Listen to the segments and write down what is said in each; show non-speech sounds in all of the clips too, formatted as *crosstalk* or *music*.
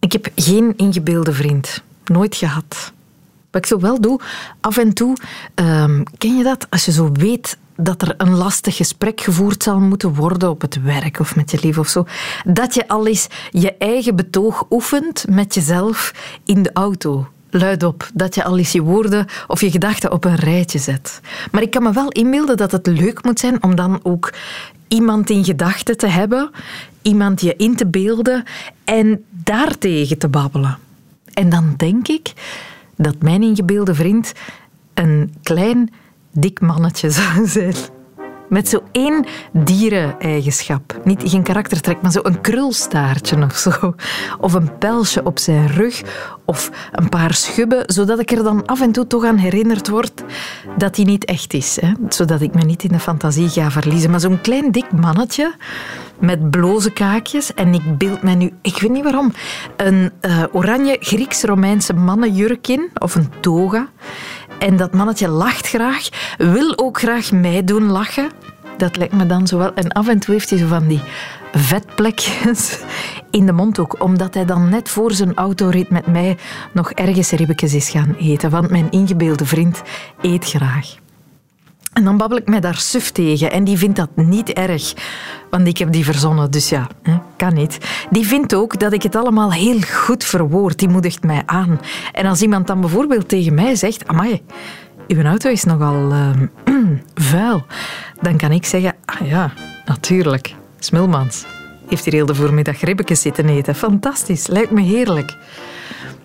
Ik heb geen ingebeelde vriend. Nooit gehad. Wat ik zo wel doe, af en toe, ehm, ken je dat? Als je zo weet dat er een lastig gesprek gevoerd zal moeten worden op het werk of met je lief of zo, dat je al eens je eigen betoog oefent met jezelf in de auto. Luidop, dat je al eens je woorden of je gedachten op een rijtje zet. Maar ik kan me wel inbeelden dat het leuk moet zijn om dan ook iemand in gedachten te hebben, iemand je in te beelden en daartegen te babbelen. En dan denk ik dat mijn ingebeelde vriend een klein, dik mannetje zou zijn. Met zo één diereneigenschap. Niet geen karaktertrek, maar zo een krulstaartje of zo. Of een pelsje op zijn rug. Of een paar schubben, zodat ik er dan af en toe toch aan herinnerd word dat hij niet echt is. Hè? Zodat ik me niet in de fantasie ga verliezen. Maar zo'n klein dik mannetje met bloze kaakjes. En ik beeld mij nu, ik weet niet waarom, een uh, oranje Grieks-Romeinse mannenjurk in. Of een toga. En dat mannetje lacht graag, wil ook graag mij doen lachen. Dat lijkt me dan zo wel. En af en toe heeft hij zo van die vetplekjes in de mond ook. Omdat hij dan net voor zijn autorit met mij nog ergens ribbetjes is gaan eten. Want mijn ingebeelde vriend eet graag. En dan babbel ik mij daar suf tegen. En die vindt dat niet erg. Want ik heb die verzonnen, dus ja, kan niet. Die vindt ook dat ik het allemaal heel goed verwoord. Die moedigt mij aan. En als iemand dan bijvoorbeeld tegen mij zegt... Amai, uw auto is nogal uh, *clears throat* vuil. Dan kan ik zeggen... Ah ja, natuurlijk. Smulmans heeft hier heel de voormiddag ribbetjes zitten eten. Fantastisch, lijkt me heerlijk.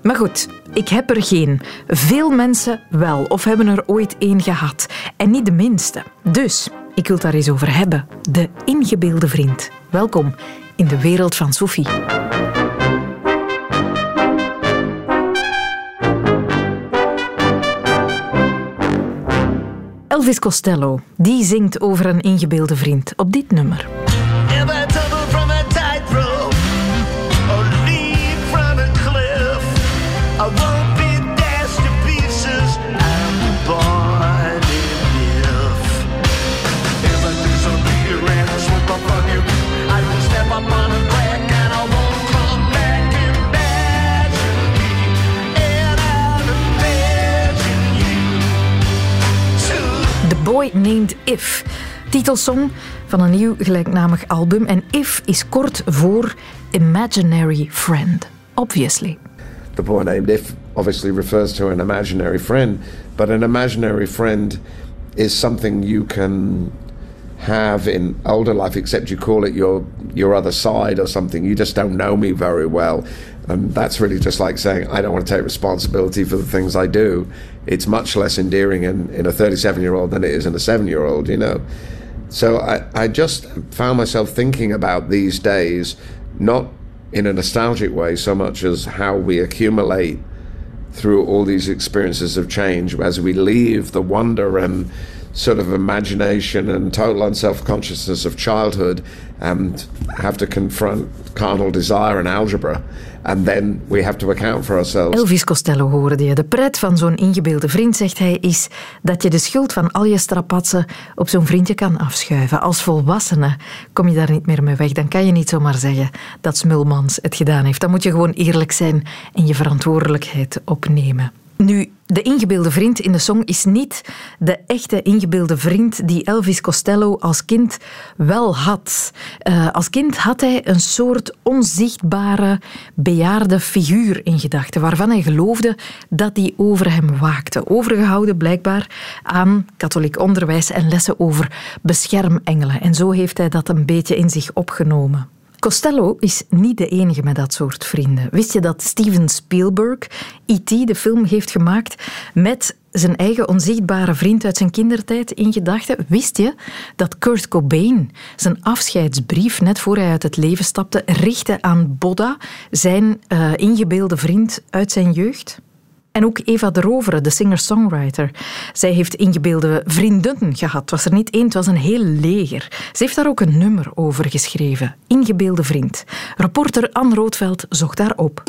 Maar goed, ik heb er geen. Veel mensen wel, of hebben er ooit één gehad. En niet de minste. Dus, ik wil het daar eens over hebben. De ingebeelde vriend. Welkom in de wereld van Sophie. Elvis Costello, die zingt over een ingebeelde vriend op dit nummer. Named If. Titelsong van een nieuw gelijknamig album. En If is kort voor Imaginary Friend, obviously. The boy named If obviously refers to an imaginary friend, but an imaginary friend is something you can have in older life, except you call it your your other side or something. You just don't know me very well. And that's really just like saying, I don't want to take responsibility for the things I do. It's much less endearing in, in a 37 year old than it is in a seven year old, you know. So I, I just found myself thinking about these days, not in a nostalgic way so much as how we accumulate through all these experiences of change as we leave the wonder and sort of imagination and total unself consciousness of childhood and have to confront carnal desire and algebra. And then we have to account for ourselves. Elvis Costello hoorde je. De pret van zo'n ingebeelde vriend, zegt hij, is dat je de schuld van al je strapatsen op zo'n vriendje kan afschuiven. Als volwassene kom je daar niet meer mee weg. Dan kan je niet zomaar zeggen dat Smulmans het gedaan heeft. Dan moet je gewoon eerlijk zijn en je verantwoordelijkheid opnemen. Nu, de ingebeelde vriend in de song is niet de echte ingebeelde vriend die Elvis Costello als kind wel had. Uh, als kind had hij een soort onzichtbare, bejaarde figuur in gedachten, waarvan hij geloofde dat die over hem waakte. Overgehouden blijkbaar aan katholiek onderwijs en lessen over beschermengelen. En zo heeft hij dat een beetje in zich opgenomen. Costello is niet de enige met dat soort vrienden. Wist je dat Steven Spielberg E.T. de film heeft gemaakt met zijn eigen onzichtbare vriend uit zijn kindertijd in gedachten? Wist je dat Kurt Cobain zijn afscheidsbrief net voor hij uit het leven stapte richtte aan Bodda, zijn uh, ingebeelde vriend uit zijn jeugd? En ook Eva de Rovere, de singer-songwriter. Zij heeft ingebeelde vriendinnen gehad. Het was er niet één, het was een heel leger. Ze heeft daar ook een nummer over geschreven. Ingebeelde vriend. Reporter Anne Roodveld zocht daar op.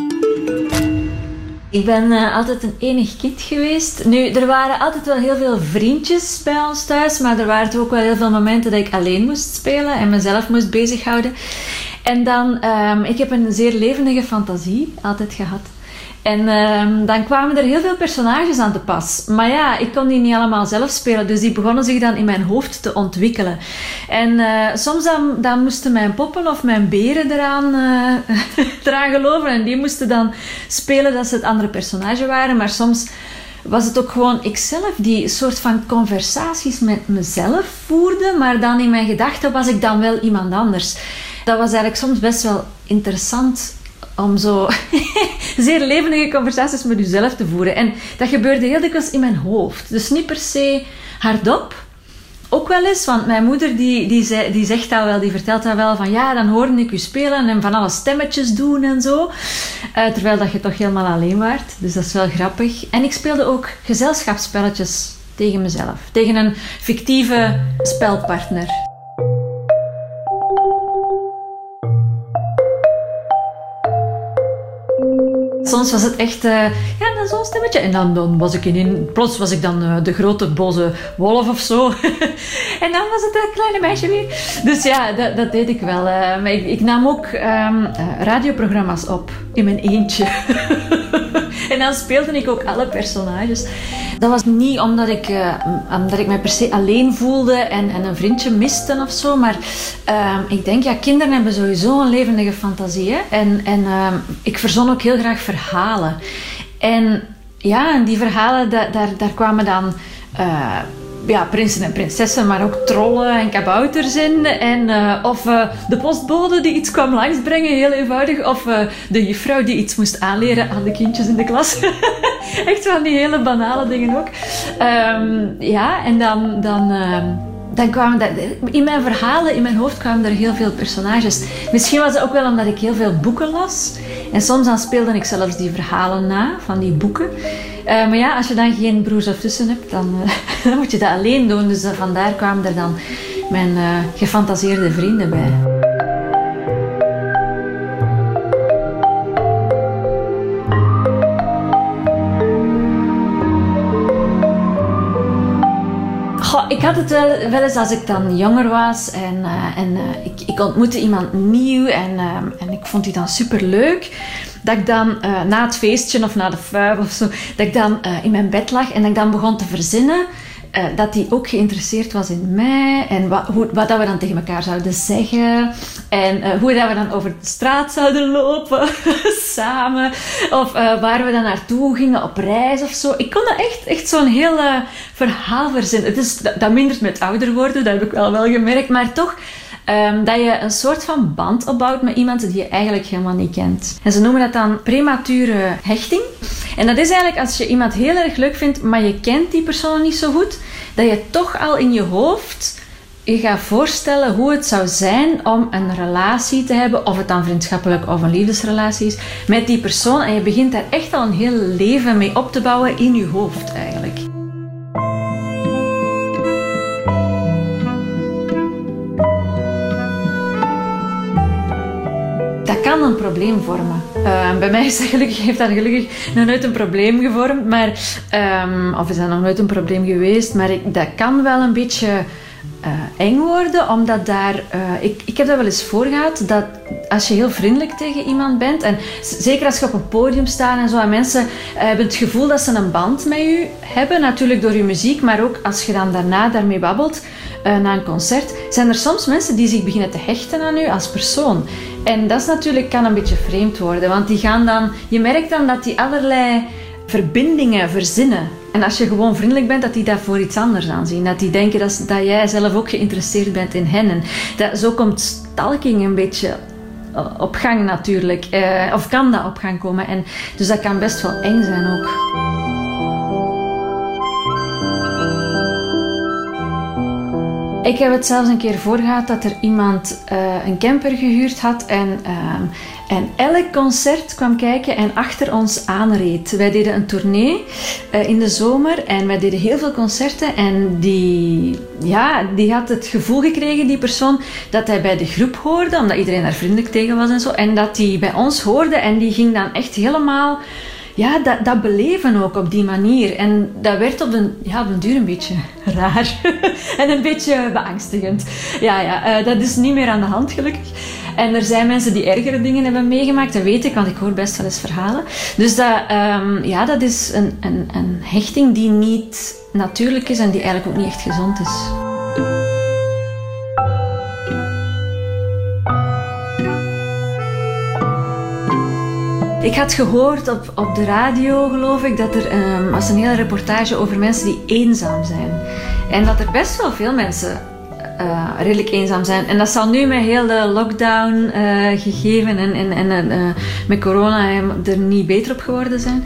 Ik ben uh, altijd een enig kind geweest. Nu, er waren altijd wel heel veel vriendjes bij ons thuis, maar er waren ook wel heel veel momenten dat ik alleen moest spelen en mezelf moest bezighouden. En dan, um, ik heb een zeer levendige fantasie altijd gehad. En um, dan kwamen er heel veel personages aan te pas. Maar ja, ik kon die niet allemaal zelf spelen. Dus die begonnen zich dan in mijn hoofd te ontwikkelen. En uh, soms dan, moesten mijn poppen of mijn beren eraan, uh, *laughs* eraan geloven. En die moesten dan spelen dat ze het andere personage waren. Maar soms was het ook gewoon ikzelf die soort van conversaties met mezelf voerde. Maar dan in mijn gedachten was ik dan wel iemand anders. Dat was eigenlijk soms best wel interessant om zo *laughs* zeer levendige conversaties met jezelf te voeren. En dat gebeurde heel dikwijls in mijn hoofd. Dus niet per se hardop. Ook wel eens, want mijn moeder die, die, die zegt dat wel, die vertelt dat wel van ja, dan hoorde ik u spelen en van alle stemmetjes doen en zo. Uh, terwijl dat je toch helemaal alleen waart. Dus dat is wel grappig. En ik speelde ook gezelschapsspelletjes tegen mezelf. Tegen een fictieve spelpartner. Soms was het echt, ja, dan zo'n stemmetje. En dan, dan was ik in, plots was ik dan uh, de grote boze wolf of zo. *laughs* en dan was het dat kleine meisje weer. Dus ja, dat, dat deed ik wel. Uh, maar ik, ik, nam ook um, radioprogramma's op in mijn eentje. *laughs* en dan speelde ik ook alle personages. Dat was niet omdat ik, uh, omdat ik mij per se alleen voelde en, en een vriendje miste of zo. Maar uh, ik denk, ja, kinderen hebben sowieso een levendige fantasie. Hè? En, en uh, ik verzon ook heel graag verhalen. En ja, en die verhalen, da daar, daar kwamen dan eh, ja, prinsen en prinsessen, maar ook trollen en kabouters in. En, uh, of uh, de postbode die iets kwam langsbrengen, heel eenvoudig. Of de juffrouw die iets moest aanleren aan de kindjes in de klas. *laughs* Echt van die hele banale dingen ook. Um, ja, en dan... dan dan kwamen dat, in mijn verhalen, in mijn hoofd kwamen er heel veel personages. Misschien was het ook wel omdat ik heel veel boeken las. En soms dan speelde ik zelfs die verhalen na van die boeken. Uh, maar ja, als je dan geen broers of zussen hebt, dan, uh, *laughs* dan moet je dat alleen doen. Dus uh, vandaar kwamen er dan mijn gefantaseerde vrienden bij. Had het wel, wel, eens als ik dan jonger was en, uh, en uh, ik, ik, ontmoette iemand nieuw en, uh, en ik vond die dan super leuk. Dat ik dan na het feestje of na de vuil of zo, dat ik dan in mijn bed lag en ik dan begon te verzinnen uh, dat hij ook geïnteresseerd was in mij en wat, hoe, wat dat we dan tegen elkaar zouden zeggen en uh, hoe dat we dan over de straat zouden lopen *laughs* samen of uh, waar we dan naartoe gingen op reis of zo. Ik kon dat echt, echt zo'n heel verhaal verzinnen. Het is, dat, dat mindert met ouder worden, dat heb ik wel wel gemerkt, maar toch Um, dat je een soort van band opbouwt met iemand die je eigenlijk helemaal niet kent. En ze noemen dat dan premature hechting. En dat is eigenlijk als je iemand heel erg leuk vindt, maar je kent die persoon niet zo goed, dat je toch al in je hoofd je gaat voorstellen hoe het zou zijn om een relatie te hebben, of het dan vriendschappelijk of een liefdesrelatie is, met die persoon. En je begint daar echt al een heel leven mee op te bouwen in je hoofd eigenlijk. Dat kan een probleem vormen. Uh, bij mij is dat gelukkig, heeft dat gelukkig nog nooit een probleem gevormd, maar, um, of is dat nog nooit een probleem geweest, maar dat kan wel een beetje uh, eng worden, omdat daar, uh, ik, ik heb dat wel eens voor gehad, dat als je heel vriendelijk tegen iemand bent, en zeker als je op een podium staat en zo, en mensen uh, hebben het gevoel dat ze een band met je hebben, natuurlijk door je muziek, maar ook als je dan daarna daarmee babbelt, na een concert, zijn er soms mensen die zich beginnen te hechten aan u als persoon. En dat is natuurlijk, kan een beetje vreemd worden, want die gaan dan, je merkt dan dat die allerlei verbindingen verzinnen. En als je gewoon vriendelijk bent, dat die dat voor iets anders aanzien. Dat die denken dat, jij zelf ook geïnteresseerd bent in hen. En dat, zo komt stalking een beetje op gang natuurlijk. Eh, of kan dat op gang komen. En, dus dat kan best wel eng zijn ook. Ik heb het zelfs een keer voor gehad dat er iemand uh, een camper gehuurd had en, uh, en elk concert kwam kijken en achter ons aanreed. Wij deden een tournee uh, in de zomer en wij deden heel veel concerten en die, ja, die had het gevoel gekregen, die persoon, dat hij bij de groep hoorde, omdat iedereen daar vriendelijk tegen was en zo. En dat hij bij ons hoorde en die ging dan echt helemaal ja, dat, dat beleven ook op die manier. En dat werd op den, ja, op duur een beetje *laughs* raar. *laughs* en een beetje beangstigend. Ja, ja uh, dat is niet meer aan de hand, gelukkig. En er zijn mensen die ergere dingen hebben meegemaakt, dat weet ik, want ik hoor best wel eens verhalen. Dus dat, ehm, ja, dat is een, een, een hechting die niet natuurlijk is en die eigenlijk ook niet echt gezond is. Ik had gehoord op, op de radio, geloof ik, dat er um, was een hele reportage over mensen die eenzaam zijn. En dat er best wel veel mensen uh, redelijk eenzaam zijn. En dat zal nu met heel de lockdown uh, gegeven en, en, en uh, met corona er niet beter op geworden zijn.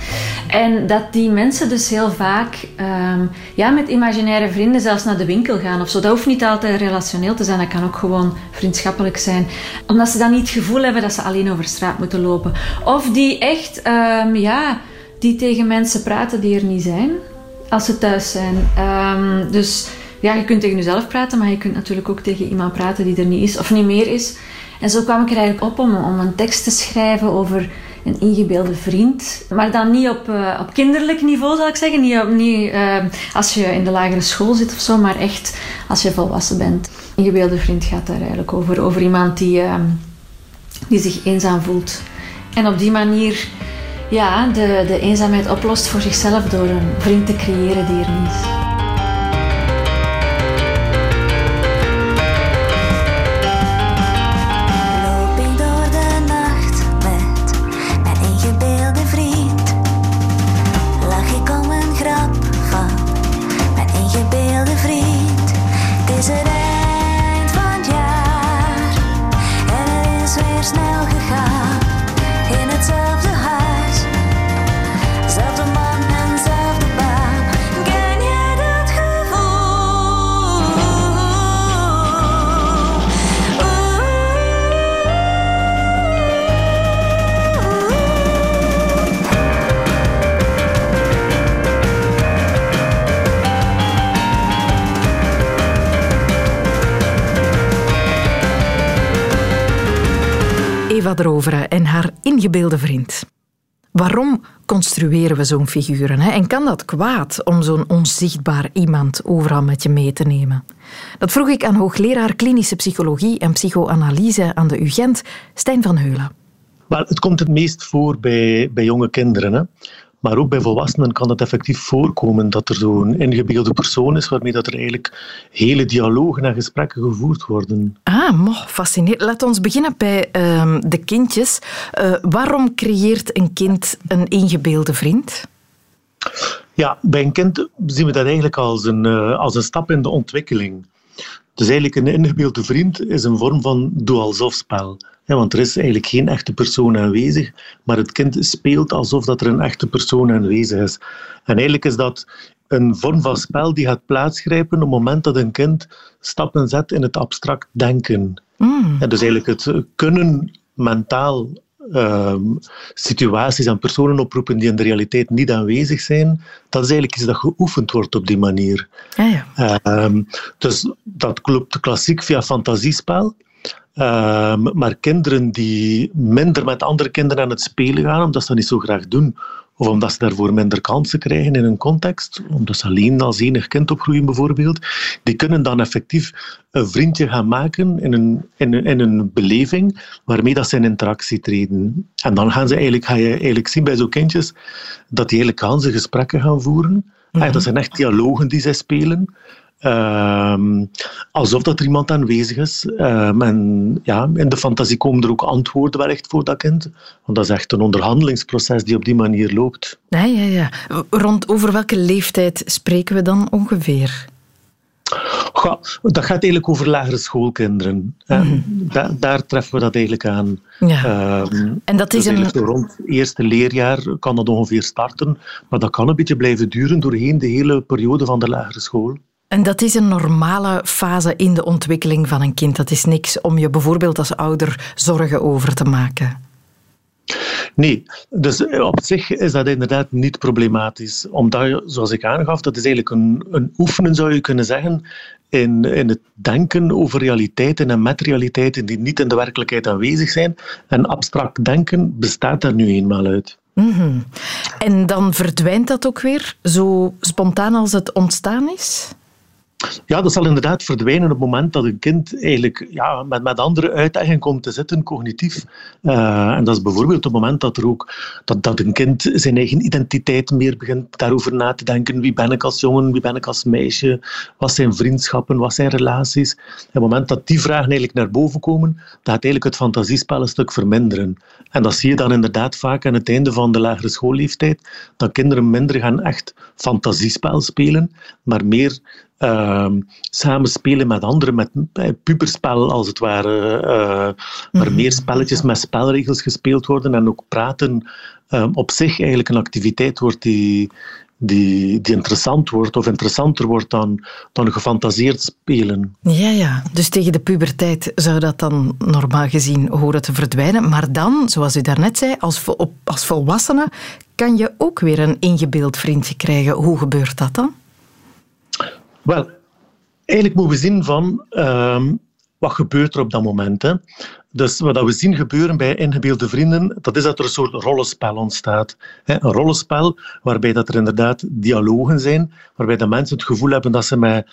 En dat die mensen dus heel vaak um, ja, met imaginaire vrienden zelfs naar de winkel gaan of zo. Dat hoeft niet altijd relationeel te zijn, dat kan ook gewoon vriendschappelijk zijn. Omdat ze dan niet het gevoel hebben dat ze alleen over straat moeten lopen. Of die echt, um, ja, die tegen mensen praten die er niet zijn als ze thuis zijn. Um, dus ja, je kunt tegen jezelf praten, maar je kunt natuurlijk ook tegen iemand praten die er niet is of niet meer is. En zo kwam ik er eigenlijk op om, om een tekst te schrijven over een ingebeelde vriend. Maar dan niet op, uh, op kinderlijk niveau, zal ik zeggen. Niet, niet uh, als je in de lagere school zit of zo, maar echt als je volwassen bent. Ingebeelde vriend gaat daar eigenlijk over. Over iemand die, uh, die zich eenzaam voelt. En op die manier ja, de, de eenzaamheid oplost voor zichzelf door een vriend te creëren die er niet is. Eva Droveren en haar ingebeelde vriend. Waarom construeren we zo'n figuren? Hè? En kan dat kwaad om zo'n onzichtbaar iemand overal met je mee te nemen? Dat vroeg ik aan hoogleraar klinische psychologie en psychoanalyse aan de UGent, Stijn van Heulen. Maar het komt het meest voor bij, bij jonge kinderen. Hè? Maar ook bij volwassenen kan het effectief voorkomen dat er zo'n ingebeelde persoon is waarmee dat er eigenlijk hele dialogen en gesprekken gevoerd worden. Ah, moh, fascinerend. Laat ons beginnen bij uh, de kindjes. Uh, waarom creëert een kind een ingebeelde vriend? Ja, bij een kind zien we dat eigenlijk als een, uh, als een stap in de ontwikkeling. Dus eigenlijk een ingebeelde vriend is een vorm van doe-alsof-spel. Ja, want er is eigenlijk geen echte persoon aanwezig, maar het kind speelt alsof dat er een echte persoon aanwezig is. En eigenlijk is dat een vorm van spel die gaat plaatsgrijpen op het moment dat een kind stappen zet in het abstract denken. Mm. Dus eigenlijk het kunnen mentaal uh, situaties en personen oproepen die in de realiteit niet aanwezig zijn, dat is eigenlijk iets dat geoefend wordt op die manier. Ja, ja. Uh, dus dat klopt klassiek via fantasiespel. Uh, maar kinderen die minder met andere kinderen aan het spelen gaan, omdat ze dat niet zo graag doen, of omdat ze daarvoor minder kansen krijgen in een context, omdat ze alleen als enig kind opgroeien bijvoorbeeld, die kunnen dan effectief een vriendje gaan maken in een, in een, in een beleving waarmee dat ze in interactie treden. En dan gaan ze eigenlijk, ga je eigenlijk zien bij zo'n kindjes dat die gaan ze gesprekken gaan voeren. Mm -hmm. Dat zijn echt dialogen die zij spelen. Uh, alsof dat er iemand aanwezig is. Uh, en ja, in de fantasie komen er ook antwoorden wel echt voor dat kind. Want dat is echt een onderhandelingsproces die op die manier loopt. Ja, ja, ja. Rond over welke leeftijd spreken we dan ongeveer? Goh, dat gaat eigenlijk over lagere schoolkinderen. Mm da daar treffen we dat eigenlijk aan. Ja. Uh, en dat is dus een... Rond het eerste leerjaar kan dat ongeveer starten, maar dat kan een beetje blijven duren doorheen de hele periode van de lagere school. En dat is een normale fase in de ontwikkeling van een kind. Dat is niks om je bijvoorbeeld als ouder zorgen over te maken. Nee, dus op zich is dat inderdaad niet problematisch. Omdat, je, zoals ik aangaf, dat is eigenlijk een, een oefenen, zou je kunnen zeggen, in, in het denken over realiteiten en met realiteiten die niet in de werkelijkheid aanwezig zijn. En abstract denken bestaat daar nu eenmaal uit. Mm -hmm. En dan verdwijnt dat ook weer, zo spontaan als het ontstaan is? Ja, dat zal inderdaad verdwijnen op het moment dat een kind eigenlijk ja, met, met andere uitdagingen komt te zitten, cognitief. Uh, en dat is bijvoorbeeld op het moment dat, er ook, dat, dat een kind zijn eigen identiteit meer begint daarover na te denken. Wie ben ik als jongen, wie ben ik als meisje, wat zijn vriendschappen, wat zijn relaties. op het moment dat die vragen eigenlijk naar boven komen, dan gaat eigenlijk het fantasiespel een stuk verminderen. En dat zie je dan inderdaad vaak aan het einde van de lagere schoolleeftijd, dat kinderen minder gaan echt fantasiespel spelen, maar meer uh, samen spelen met anderen, met puberspel als het ware, uh, waar mhm. meer spelletjes met spelregels gespeeld worden en ook praten um, op zich eigenlijk een activiteit wordt die, die, die interessant wordt of interessanter wordt dan, dan gefantaseerd spelen. Ja, ja. Dus tegen de puberteit zou dat dan normaal gezien horen te verdwijnen. Maar dan, zoals u daarnet zei, als, als volwassene kan je ook weer een ingebeeld vriendje krijgen. Hoe gebeurt dat dan? Wel, eigenlijk moeten we zien van um, wat gebeurt er op dat moment. Hè? Dus wat we zien gebeuren bij ingebeelde vrienden, dat is dat er een soort rollenspel ontstaat. Een rollenspel waarbij dat er inderdaad dialogen zijn, waarbij de mensen het gevoel hebben dat ze met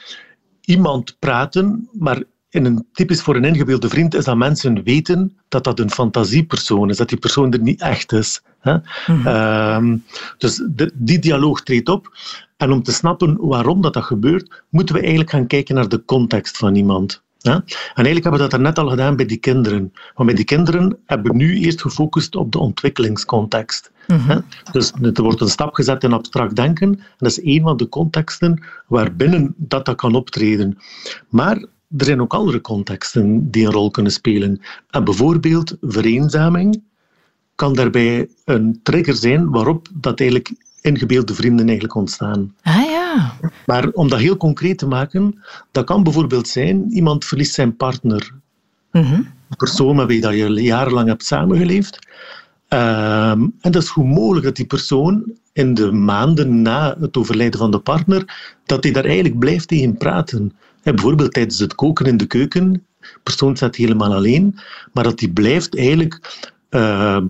iemand praten, maar in een, typisch voor een ingebeelde vriend is dat mensen weten dat dat een fantasiepersoon is, dat die persoon er niet echt is. Hè? Mhm. Ehm, dus die dialoog treedt op. En om te snappen waarom dat, dat gebeurt, moeten we eigenlijk gaan kijken naar de context van iemand. En eigenlijk hebben we dat net al gedaan bij die kinderen. Want bij die kinderen hebben we nu eerst gefocust op de ontwikkelingscontext. Mm Dus er wordt een stap gezet in abstract denken. En dat is een van de contexten waarbinnen dat, dat kan optreden. Maar er zijn ook andere contexten die een rol kunnen spelen. En bijvoorbeeld vereenzaming kan daarbij een trigger zijn waarop dat eigenlijk ingebeelde vrienden eigenlijk ontstaan. Ah ja. Maar om dat heel concreet te maken, dat kan bijvoorbeeld zijn, iemand verliest zijn partner. Mm Een persoon met wie dat je jarenlang hebt samengeleefd. Um, en dat is goed mogelijk dat die persoon in de maanden na het overlijden van de partner, dat hij daar eigenlijk blijft tegen praten. Bijvoorbeeld tijdens het koken in de keuken, de persoon staat helemaal alleen, maar dat hij blijft eigenlijk uh,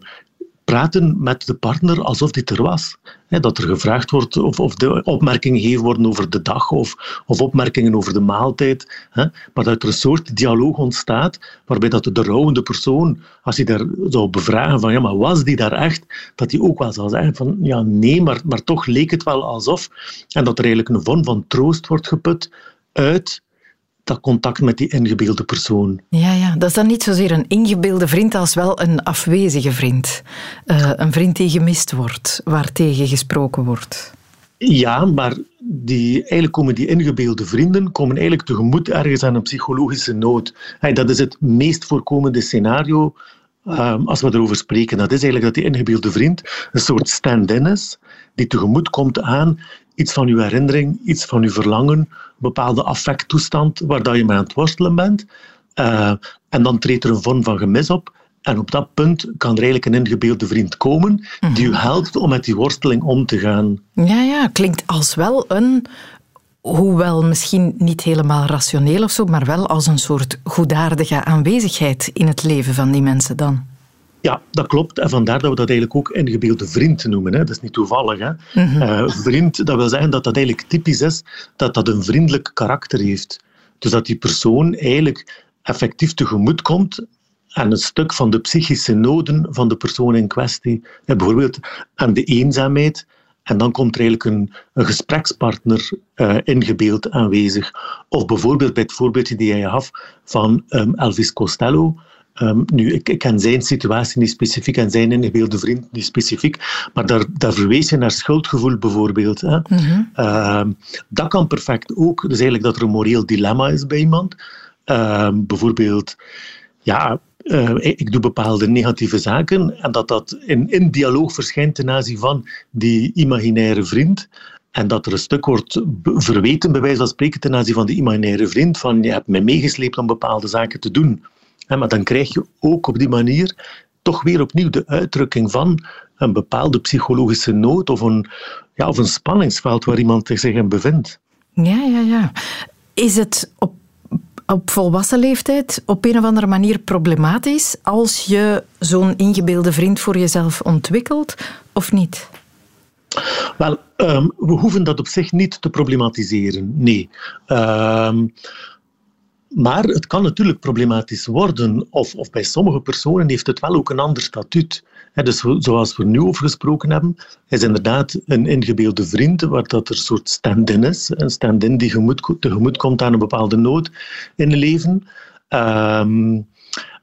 praten met de partner alsof dit er was. dat er gevraagd wordt of, of opmerkingen gegeven worden over de dag of, of opmerkingen over de maaltijd. maar dat er een soort dialoog ontstaat waarbij dat de rouwende persoon, als hij daar zou bevragen van ja, maar was die daar echt, dat hij ook wel zal zeggen van ja, nee, maar, maar toch leek het wel alsof. En dat er eigenlijk een vorm van troost wordt geput uit dat contact met die ingebeelde persoon. Ja, ja, dat is dan niet zozeer een ingebeelde vriend als wel een afwezige vriend. Uh, een vriend die gemist wordt, waar tegen gesproken wordt. Ja, maar die, eigenlijk komen die ingebeelde vrienden komen eigenlijk tegemoet ergens aan een psychologische nood. Hey, dat is het meest voorkomende scenario um, als we erover spreken. Dat is eigenlijk dat die ingebeelde vriend een soort stand-in is, die tegemoet komt aan iets van uw herinnering, iets van uw verlangen, een bepaalde affecttoestand waar dat je mee aan het worstelen bent. Uh, en dan treedt er een vorm van gemis op. En op dat punt kan er eigenlijk een ingebeelde vriend komen die u mhm. helpt om met die worsteling om te gaan. Ja, ja, klinkt als wel een, hoewel misschien niet helemaal rationeel of zo, maar wel als een soort goedaardige aanwezigheid in het leven van die mensen dan. Ja, dat klopt. En vandaar dat we dat eigenlijk ook ingebeelde vriend noemen. Hè. Dat is niet toevallig. Hè. Mhm. Eh, vriend, dat wil zeggen dat dat eigenlijk typisch is dat dat een vriendelijk karakter heeft. Dus dat die persoon eigenlijk effectief tegemoet komt aan een stuk van de psychische noden van de persoon in kwestie. Bijvoorbeeld aan de eenzaamheid. En dan komt er eigenlijk een, een gesprekspartner uh, ingebeeld aanwezig. Of bijvoorbeeld bij het voorbeeldje die jij gaf van um, Elvis Costello. Um, nu, ik, ik, ken zijn situatie niet specifiek en zijn ingebeelde vriend niet specifiek, maar daar, daar verwees je naar schuldgevoel bijvoorbeeld. Hè. Mm dat kan perfect ook. Dus eigenlijk dat er een moreel dilemma is bij iemand. Um, bijvoorbeeld, ja, uh, ik doe bepaalde negatieve zaken en dat dat in, in dialoog verschijnt ten aanzien van die imaginaire vriend. En dat er een stuk wordt verweten, bij wijze van spreken, ten aanzien van die imaginaire vriend, van je hebt mij meegesleept om bepaalde zaken te doen. Maar dan krijg je ook op die manier toch weer opnieuw de uitdrukking van een bepaalde psychologische nood of een, ja, of een spanningsveld waar iemand zich in bevindt. Ja, ja, ja. Is het op, op volwassen leeftijd op een of andere manier problematisch als je zo'n ingebeelde vriend voor jezelf ontwikkelt of niet? Wel, um, we hoeven dat op zich niet te problematiseren, nee. Um, maar het kan natuurlijk problematisch worden, of, of bij sommige personen heeft het wel ook een ander statuut. dus zoals we nu over gesproken hebben, is inderdaad een ingebeelde vriend, waar dat er een soort stand-in is. Een stand-in die gemoed, tegemoet komt aan een bepaalde nood in het leven. Um,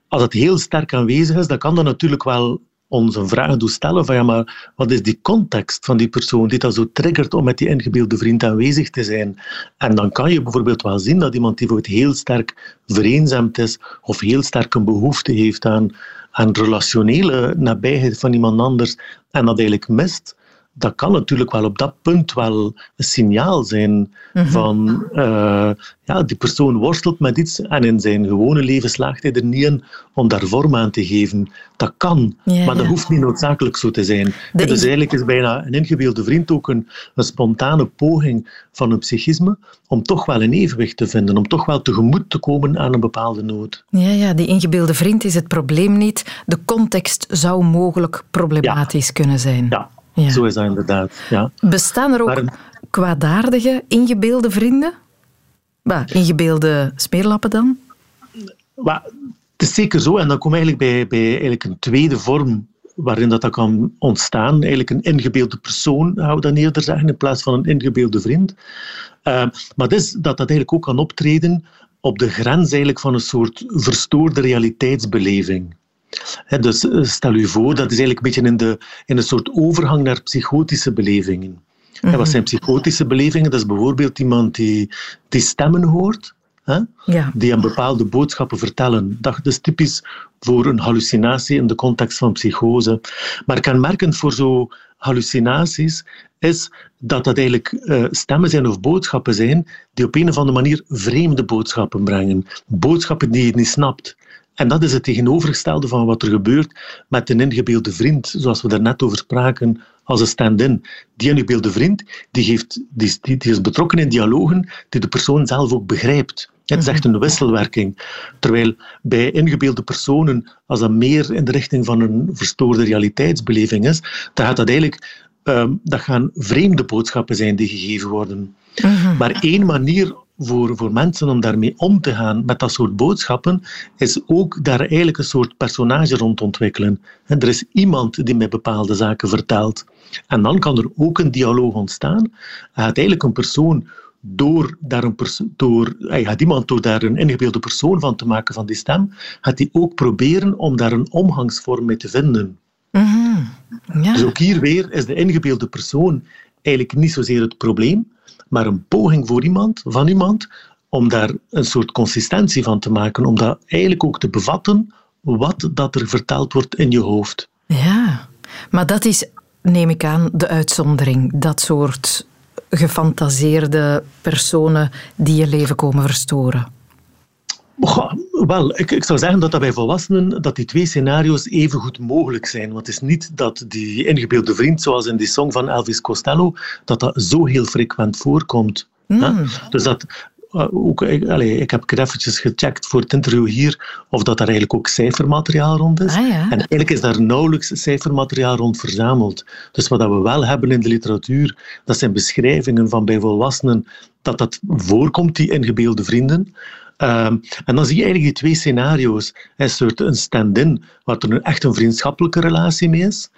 als het heel sterk aanwezig is, dan kan dat natuurlijk wel ons een vraag doen stellen van ja, maar wat is die context van die persoon die dat zo triggert om met die ingebeelde vriend aanwezig te zijn? En dan kan je bijvoorbeeld wel zien dat iemand die bijvoorbeeld heel sterk vereenzaamd is of heel sterk een behoefte heeft aan, aan relationele nabijheid van iemand anders en dat eigenlijk mist, dat kan natuurlijk wel op dat punt wel een signaal zijn mhm. van uh, ja, die persoon worstelt met iets en in zijn gewone leven slaagt hij er niet in om daar vorm aan te geven. Dat kan, maar dat hoeft niet noodzakelijk zo te zijn. dus eigenlijk is bijna een ingebeelde vriend ook een, een, spontane poging van een psychisme om toch wel een evenwicht te vinden, om toch wel tegemoet te komen aan een bepaalde nood. Ja, ja die ingebeelde vriend is het probleem niet. De context zou mogelijk problematisch kunnen zijn. Ja, ja. Zo is dat inderdaad. Ja. Bestaan er ook kwaadaardige, ingebeelde vrienden? Bah, ingebeelde smeerlappen dan? Het is zeker zo. En dan kom je eigenlijk bij, bij eigenlijk een tweede vorm waarin dat, dat kan ontstaan. Eigenlijk een ingebeelde persoon, hou dat eerder zeggen, in plaats van een ingebeelde vriend. Uh, maar dat is dat dat eigenlijk ook kan optreden op de grens eigenlijk van een soort verstoorde realiteitsbeleving dus eh, stel u voor, dat is eigenlijk een beetje in, de, in een soort overgang naar psychotische belevingen. wat mhm. zijn psychotische belevingen? Dat is bijvoorbeeld iemand die, die stemmen hoort, hè? Ja. die een bepaalde boodschappen vertellen. Dat is typisch voor een hallucinatie in de context van psychose. Maar kenmerkend voor zo hallucinaties is dat dat eigenlijk uh, stemmen zijn of boodschappen zijn die op een of andere manier vreemde boodschappen brengen. Boodschappen die je niet snapt. En dat is het tegenovergestelde van wat er gebeurt met een ingebeelde vriend, zoals we daarnet over spraken, als een stand-in. Die ingebeelde vriend die, geeft, die, die, is betrokken in dialogen die de persoon zelf ook begrijpt. Het is echt een wisselwerking. Terwijl bij ingebeelde personen, als dat meer in de richting van een verstoorde realiteitsbeleving is, dan gaat dat eigenlijk um, dat gaan vreemde boodschappen zijn die gegeven worden. Mhm. Maar één manier voor, voor mensen om daarmee om te gaan, met dat soort boodschappen, is ook daar eigenlijk een soort personage rond ontwikkelen. En er is iemand die mij bepaalde zaken vertelt. En dan kan er ook een dialoog ontstaan. Hij gaat eigenlijk een persoon door daar een door, hij gaat iemand door daar een ingebeelde persoon van te maken van die stem, gaat hij ook proberen om daar een omgangsvorm mee te vinden. Mhm. ja. Dus ook hier weer is de ingebeelde persoon eigenlijk niet zozeer het probleem, maar een poging voor iemand, van iemand om daar een soort consistentie van te maken, om dat eigenlijk ook te bevatten wat dat er verteld wordt in je hoofd. Ja, maar dat is, neem ik aan, de uitzondering. Dat soort gefantaseerde personen die je leven komen verstoren. Wel, ik, ik, zou zeggen dat dat bij volwassenen dat die twee scenario's even goed mogelijk zijn. Want het is niet dat die ingebeelde vriend, zoals in die song van Elvis Costello, dat dat zo heel frequent voorkomt. Mm. Dus dat, uh, ook, ik, allez, ik heb eventjes gecheckt voor het interview hier of dat daar eigenlijk ook cijfermateriaal rond is. Ah, ja. En eigenlijk is daar nauwelijks cijfermateriaal rond verzameld. Dus wat we wel hebben in de literatuur, dat zijn beschrijvingen van bij volwassenen dat dat voorkomt, die ingebeelde vrienden. Um, en dan zie je eigenlijk die twee scenario's. Een soort een stand-in, waar er echt een vriendschappelijke relatie mee is,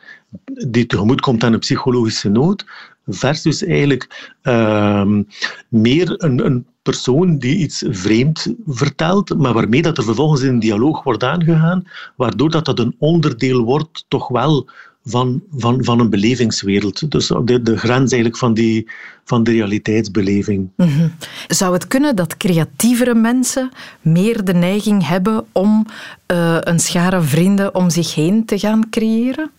die tegemoet komt aan een psychologische nood, versus eigenlijk um, meer een, een persoon die iets vreemd vertelt, maar waarmee dat er vervolgens in een dialoog wordt aangegaan, waardoor dat, dat een onderdeel wordt toch wel van, van, van een belevingswereld. Dus de, de grens eigenlijk van, die, van de realiteitsbeleving. Mhm. Zou het kunnen dat creatievere mensen meer de neiging hebben om uh, een schare vrienden om zich heen te gaan creëren?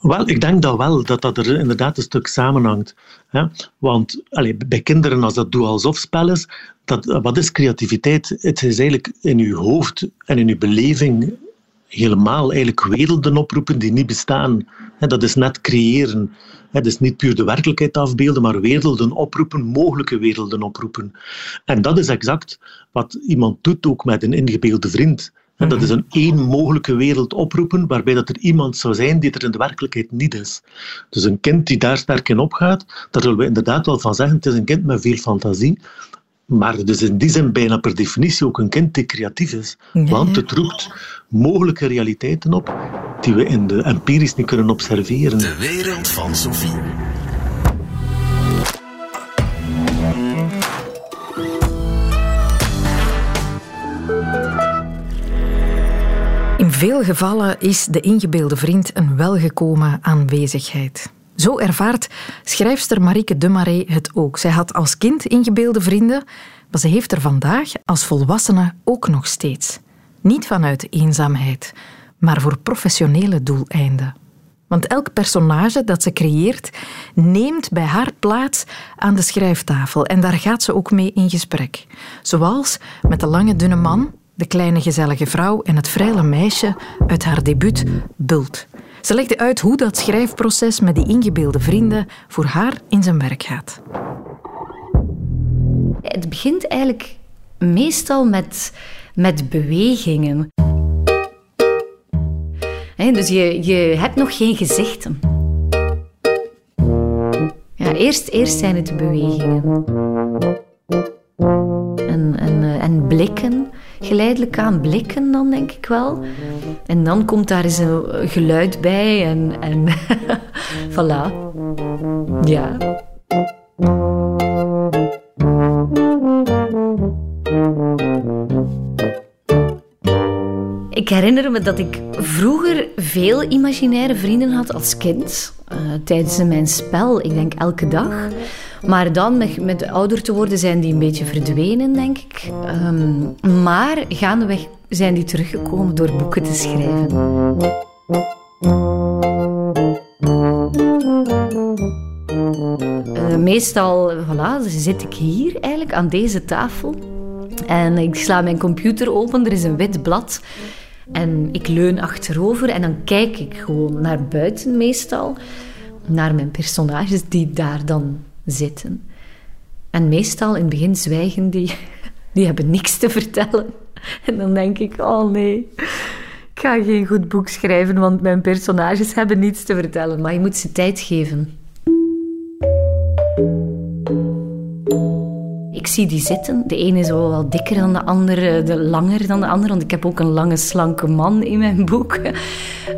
Wel, ik denk dat wel, dat dat er inderdaad een stuk samenhangt. Want allez, bij kinderen, als dat doe-alsof-spel is, dat, wat is creativiteit? Het is eigenlijk in je hoofd en in je beleving helemaal eigenlijk werelden oproepen die niet bestaan. Dat is net creëren. Dat is niet puur de werkelijkheid afbeelden, maar werelden oproepen, mogelijke werelden oproepen. En dat is exact wat iemand doet ook met een ingebeelde vriend. En dat is een één mogelijke wereld oproepen waarbij dat er iemand zou zijn die er in de werkelijkheid niet is. Dus een kind die daar sterk in opgaat, daar zullen we inderdaad wel van zeggen, het is een kind met veel fantasie, maar dus in die zin bijna per definitie ook een kind die creatief is. Want het roept mogelijke realiteiten op die we in de empirisch niet kunnen observeren. De wereld van Sophie. In veel gevallen is de ingebeelde vriend een welgekomen aanwezigheid. Zo ervaart schrijfster Marieke Dumaré het ook. Zij had als kind ingebeelde vrienden, maar ze heeft er vandaag als volwassene ook nog steeds. Niet vanuit eenzaamheid, maar voor professionele doeleinden. Want elk personage dat ze creëert neemt bij haar plaats aan de schrijftafel en daar gaat ze ook mee in gesprek. Zoals met de lange dunne man, de kleine gezellige vrouw en het vrije meisje uit haar debuut Bult. Ze legde uit hoe dat schrijfproces met die ingebeelde vrienden voor haar in zijn werk gaat. Het begint eigenlijk meestal met, met bewegingen. dus je, je hebt nog geen gezichten. Ja, eerst, eerst zijn het bewegingen. En, en, eh, en blikken geleidelijk aan blikken dan, denk ik wel. En dan komt daar eens een geluid bij en, en *laughs* voilà. Ja. Ik herinner me dat ik vroeger veel imaginaire vrienden had als kind. Uh, tijdens mijn spel, ik denk elke dag. Maar dan, met, met ouder te worden, zijn die een beetje verdwenen, denk ik. Um, maar gaandeweg zijn die teruggekomen door boeken te schrijven. Uh, meestal voilà, zit ik hier eigenlijk aan deze tafel. En ik sla mijn computer open, er is een wit blad. En ik leun achterover en dan kijk ik gewoon naar buiten meestal. Naar mijn personages die daar dan zitten. En meestal in het begin zwijgen die, *laughs* die hebben niks te vertellen. En dan denk ik, oh nee, ik ga geen goed boek schrijven, want mijn personages hebben niets te vertellen. Maar je moet ze tijd geven. Ik zie die zitten. De ene is wel dikker dan de andere, de langer dan de andere. Want ik heb ook een lange, slanke man in mijn boek. *laughs*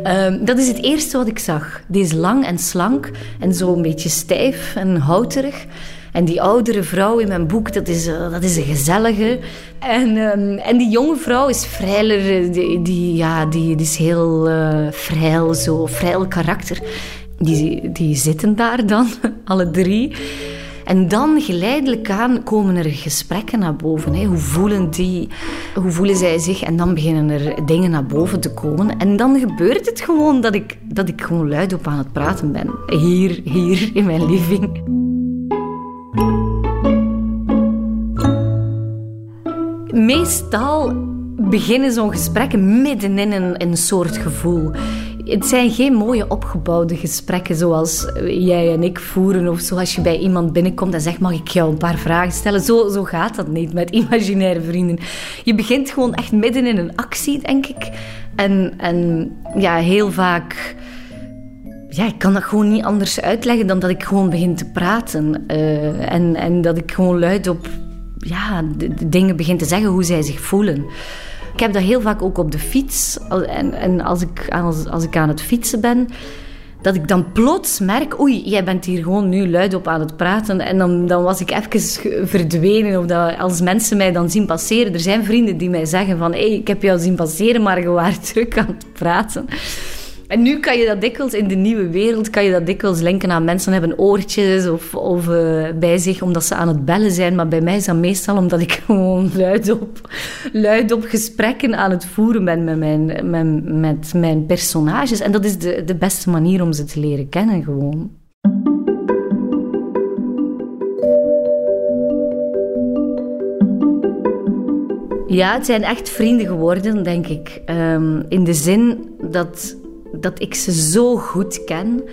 Ehm, dat is het eerste wat ik zag. Die is lang en slank en zo een beetje stijf en houterig. En die oudere vrouw in mijn boek, dat is, uh, dat is een gezellige. En, um, en die jonge vrouw is vrijler, die, die ja, die, die is heel uh, vrij, zo vrij karakter. Die, die zitten daar dan, *laughs* alle drie. En dan geleidelijk aan komen er gesprekken naar boven. Hè. Hoe voelen die? Hoe voelen zij zich? En dan beginnen er dingen naar boven te komen. En dan gebeurt het gewoon dat ik, dat ik gewoon luidop aan het praten ben. Hier, hier in mijn living. Meestal beginnen zo'n gesprekken midden in een, een soort gevoel het zijn geen mooie opgebouwde gesprekken zoals jij en ik voeren. Of zoals je bij iemand binnenkomt en zegt: Mag ik jou een paar vragen stellen? Zo, zo gaat dat niet met *laughs* imaginaire vrienden. Je begint gewoon echt midden in een actie, denk ik. En, en ja, heel vaak. Ja, ik kan dat gewoon niet anders uitleggen dan dat ik gewoon begin te praten. Uh, en, en dat ik gewoon luid op ja, de dingen begin te zeggen hoe zij zich voelen. Ik heb dat heel vaak ook op de fiets. En, en als, ik, als, als ik aan het fietsen ben, dat ik dan plots merk, oei, jij bent hier gewoon nu luid op aan het praten. En dan, dan was ik even verdwenen. Of dat, als mensen mij dan zien passeren. Er zijn vrienden die mij zeggen van, hé, hey, ik heb jou zien passeren, maar je waart *laughs* terug aan het praten. En nu kan je dat dikwijls in de nieuwe wereld, kan je dat dikwijls linken aan mensen hebben oortjes of, of uh, bij zich omdat ze aan het bellen zijn. Maar bij mij is dat meestal omdat ik *laughs* gewoon luidop, luidop gesprekken aan het voeren ben met mijn, met, met mijn personages. En dat is de, de beste manier om ze te leren kennen gewoon. Ja, het zijn echt vrienden geworden, denk ik. Um, in de zin dat dat ik ze zo goed ken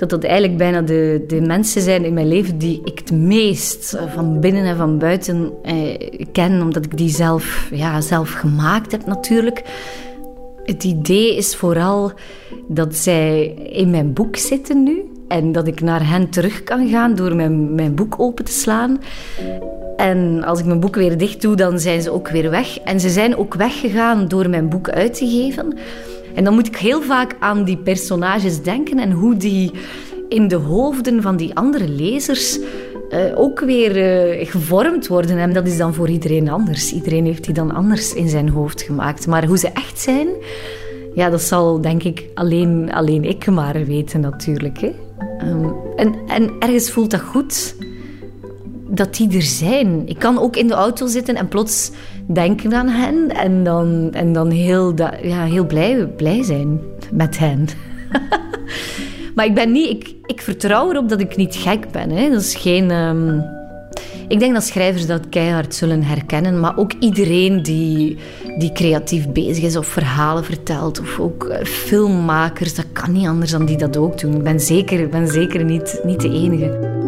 dat dat eigenlijk bijna de, de mensen zijn in mijn leven die ik het meest van binnen en van buiten eh, ken, omdat ik die zelf, ja, zelf gemaakt heb natuurlijk. Het idee is vooral dat zij in mijn boek zitten nu en dat ik naar hen terug kan gaan door mijn, mijn boek open te slaan. En als ik mijn boek weer dicht doe, dan zijn ze ook weer weg. En ze zijn ook weggegaan door mijn boek uit te geven. En dan moet ik heel vaak aan die personages denken en hoe die in de hoofden van die andere lezers uh, ook weer uh, gevormd worden. En dat is dan voor iedereen anders. Iedereen heeft die dan anders in zijn hoofd gemaakt. Maar hoe ze echt zijn, ja, dat zal denk ik alleen, alleen ik maar weten natuurlijk. Hè. Um, en, en ergens voelt dat goed dat die er zijn. Ik kan ook in de auto zitten en plots denken aan hen en dan, en dan heel, ja, heel blij, blij zijn met hen. *laughs* maar ik ben niet... Ik, ik vertrouw erop dat ik niet gek ben. Hè. Dat is geen... Um, ik denk dat schrijvers dat keihard zullen herkennen, maar ook iedereen die, die creatief bezig is of verhalen vertelt, of ook eh, filmmakers, dat kan niet anders dan die dat ook doen. Ik ben zeker, ben zeker niet, niet de enige.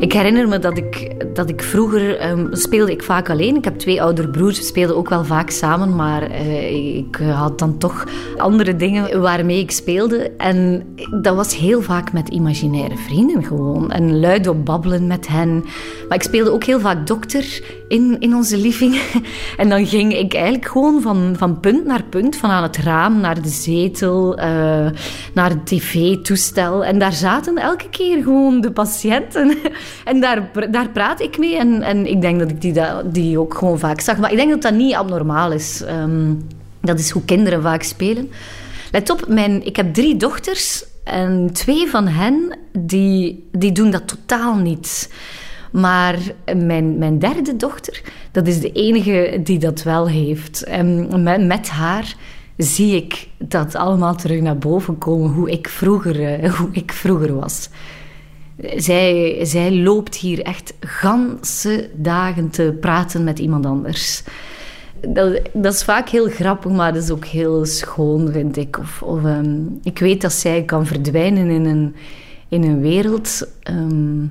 Ik herinner me dat ik, dat ik vroeger um, speelde ik vaak alleen. Ik heb twee oudere broers, we speelden ook wel vaak samen, maar uh, ik had dan toch andere dingen waarmee ik speelde. En dat was heel vaak met imaginaire vrienden gewoon. En luid op babbelen met hen. Maar ik speelde ook heel vaak dokter in, in onze living. *laughs* En dan ging ik eigenlijk gewoon van, van punt naar punt, van aan het raam naar de zetel, uh, naar het tv-toestel. En daar zaten elke keer gewoon de patiënten. *laughs* En daar, daar praat ik mee. En, en ik denk dat ik die, die ook gewoon vaak zag. Maar ik denk dat dat niet abnormaal is. Um, dat is hoe kinderen vaak spelen. Let op, mijn, ik heb drie dochters. En twee van hen, die, die doen dat totaal niet. Maar mijn, mijn derde dochter, dat is de enige die dat wel heeft. En met, met haar zie ik dat allemaal terug naar boven komen, hoe ik vroeger, eh, hoe ik vroeger was. Zij, zij loopt hier echt ganse dagen te praten met iemand anders. Dat, dat, is vaak heel grappig, maar dat is ook heel schoon, vind ik. Of, of ehm, ik weet dat zij kan verdwijnen in een, in een wereld ehm,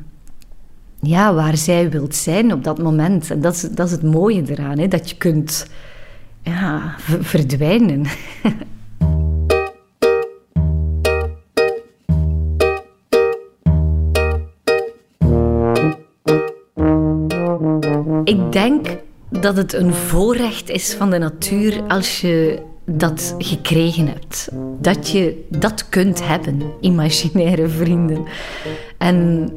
ja, waar zij wilt zijn op dat moment. En dat is, dat is het mooie eraan, hè, dat je kunt ja, verdwijnen. *laughs* denk dat het een voorrecht is van de natuur als je dat gekregen hebt. Dat je dat kunt hebben, imaginaire vrienden. En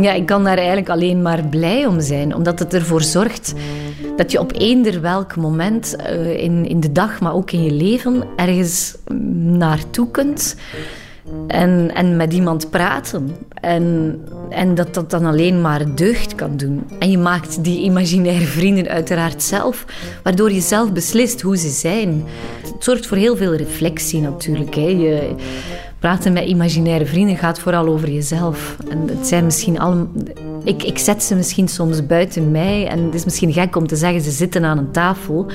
ja, ik kan daar eigenlijk alleen maar blij om zijn, omdat het ervoor zorgt dat je op eender welk moment uh, in, in de dag, maar ook in je leven, ergens naartoe kunt en, en met iemand praten. En, en dat dat dan alleen maar deugd kan doen. En je maakt die imaginaire vrienden uiteraard zelf, waardoor je zelf beslist hoe ze zijn. Het zorgt voor heel veel reflectie natuurlijk. Hè. Je, praten met imaginaire vrienden gaat vooral over jezelf. En het zijn misschien allemaal... Ik, ik zet ze misschien soms buiten mij. En het is misschien gek om te zeggen, ze zitten aan een tafel.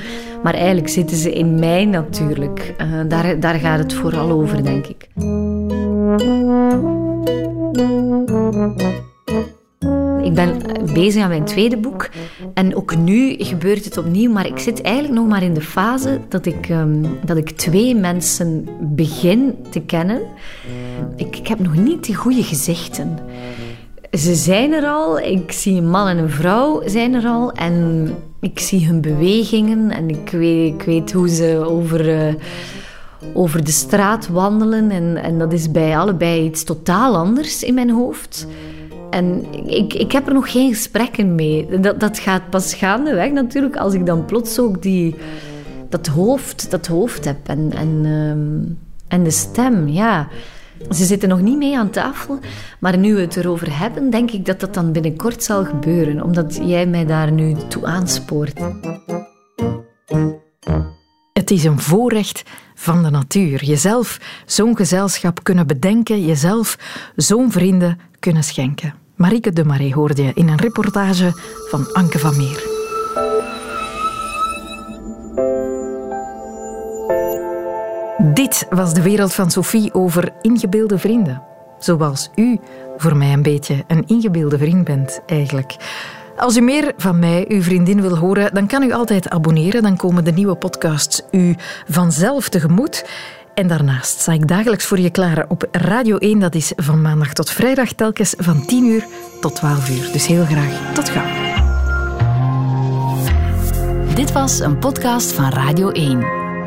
Maar eigenlijk zitten ze in mij natuurlijk. Uh, daar, daar gaat het vooral over, denk ik. Ik ben bezig aan mijn tweede boek. En ook nu gebeurt het opnieuw. Maar ik zit eigenlijk nog maar in de fase dat ik, um, dat ik twee mensen begin te kennen. Ik, ik heb nog niet die goede gezichten. Ze zijn er al. Ik zie een man en een vrouw zijn er al. En ik zie hun bewegingen. En ik weet, ik weet hoe ze over... Uh, over de straat wandelen. En, en dat is bij allebei iets totaal anders in mijn hoofd. En ik, ik heb er nog geen gesprekken mee. Dat, dat gaat pas gaandeweg natuurlijk, als ik dan plots ook die, dat, hoofd, dat hoofd heb. En, en, en de stem, ja. Ze zitten nog niet mee aan tafel, maar nu we het erover hebben, denk ik dat dat dan binnenkort zal gebeuren, omdat jij mij daar nu toe aanspoort. Het is een voorrecht van de natuur. Jezelf zo'n gezelschap kunnen bedenken, jezelf zo'n vrienden kunnen schenken. Marieke de Marais hoorde je in een reportage van Anke van Meer. Dit was de wereld van Sophie over ingebeelde vrienden. Zoals u voor mij een beetje een ingebeelde vriend bent, eigenlijk. Als u meer van mij, uw vriendin, wil horen, dan kan u altijd abonneren. Dan komen de nieuwe podcasts u vanzelf tegemoet. En daarnaast sta ik dagelijks voor je klaar op Radio 1. Dat is van maandag tot vrijdag telkens van 10 uur tot 12 uur. Dus heel graag tot gauw. Dit was een podcast van Radio 1.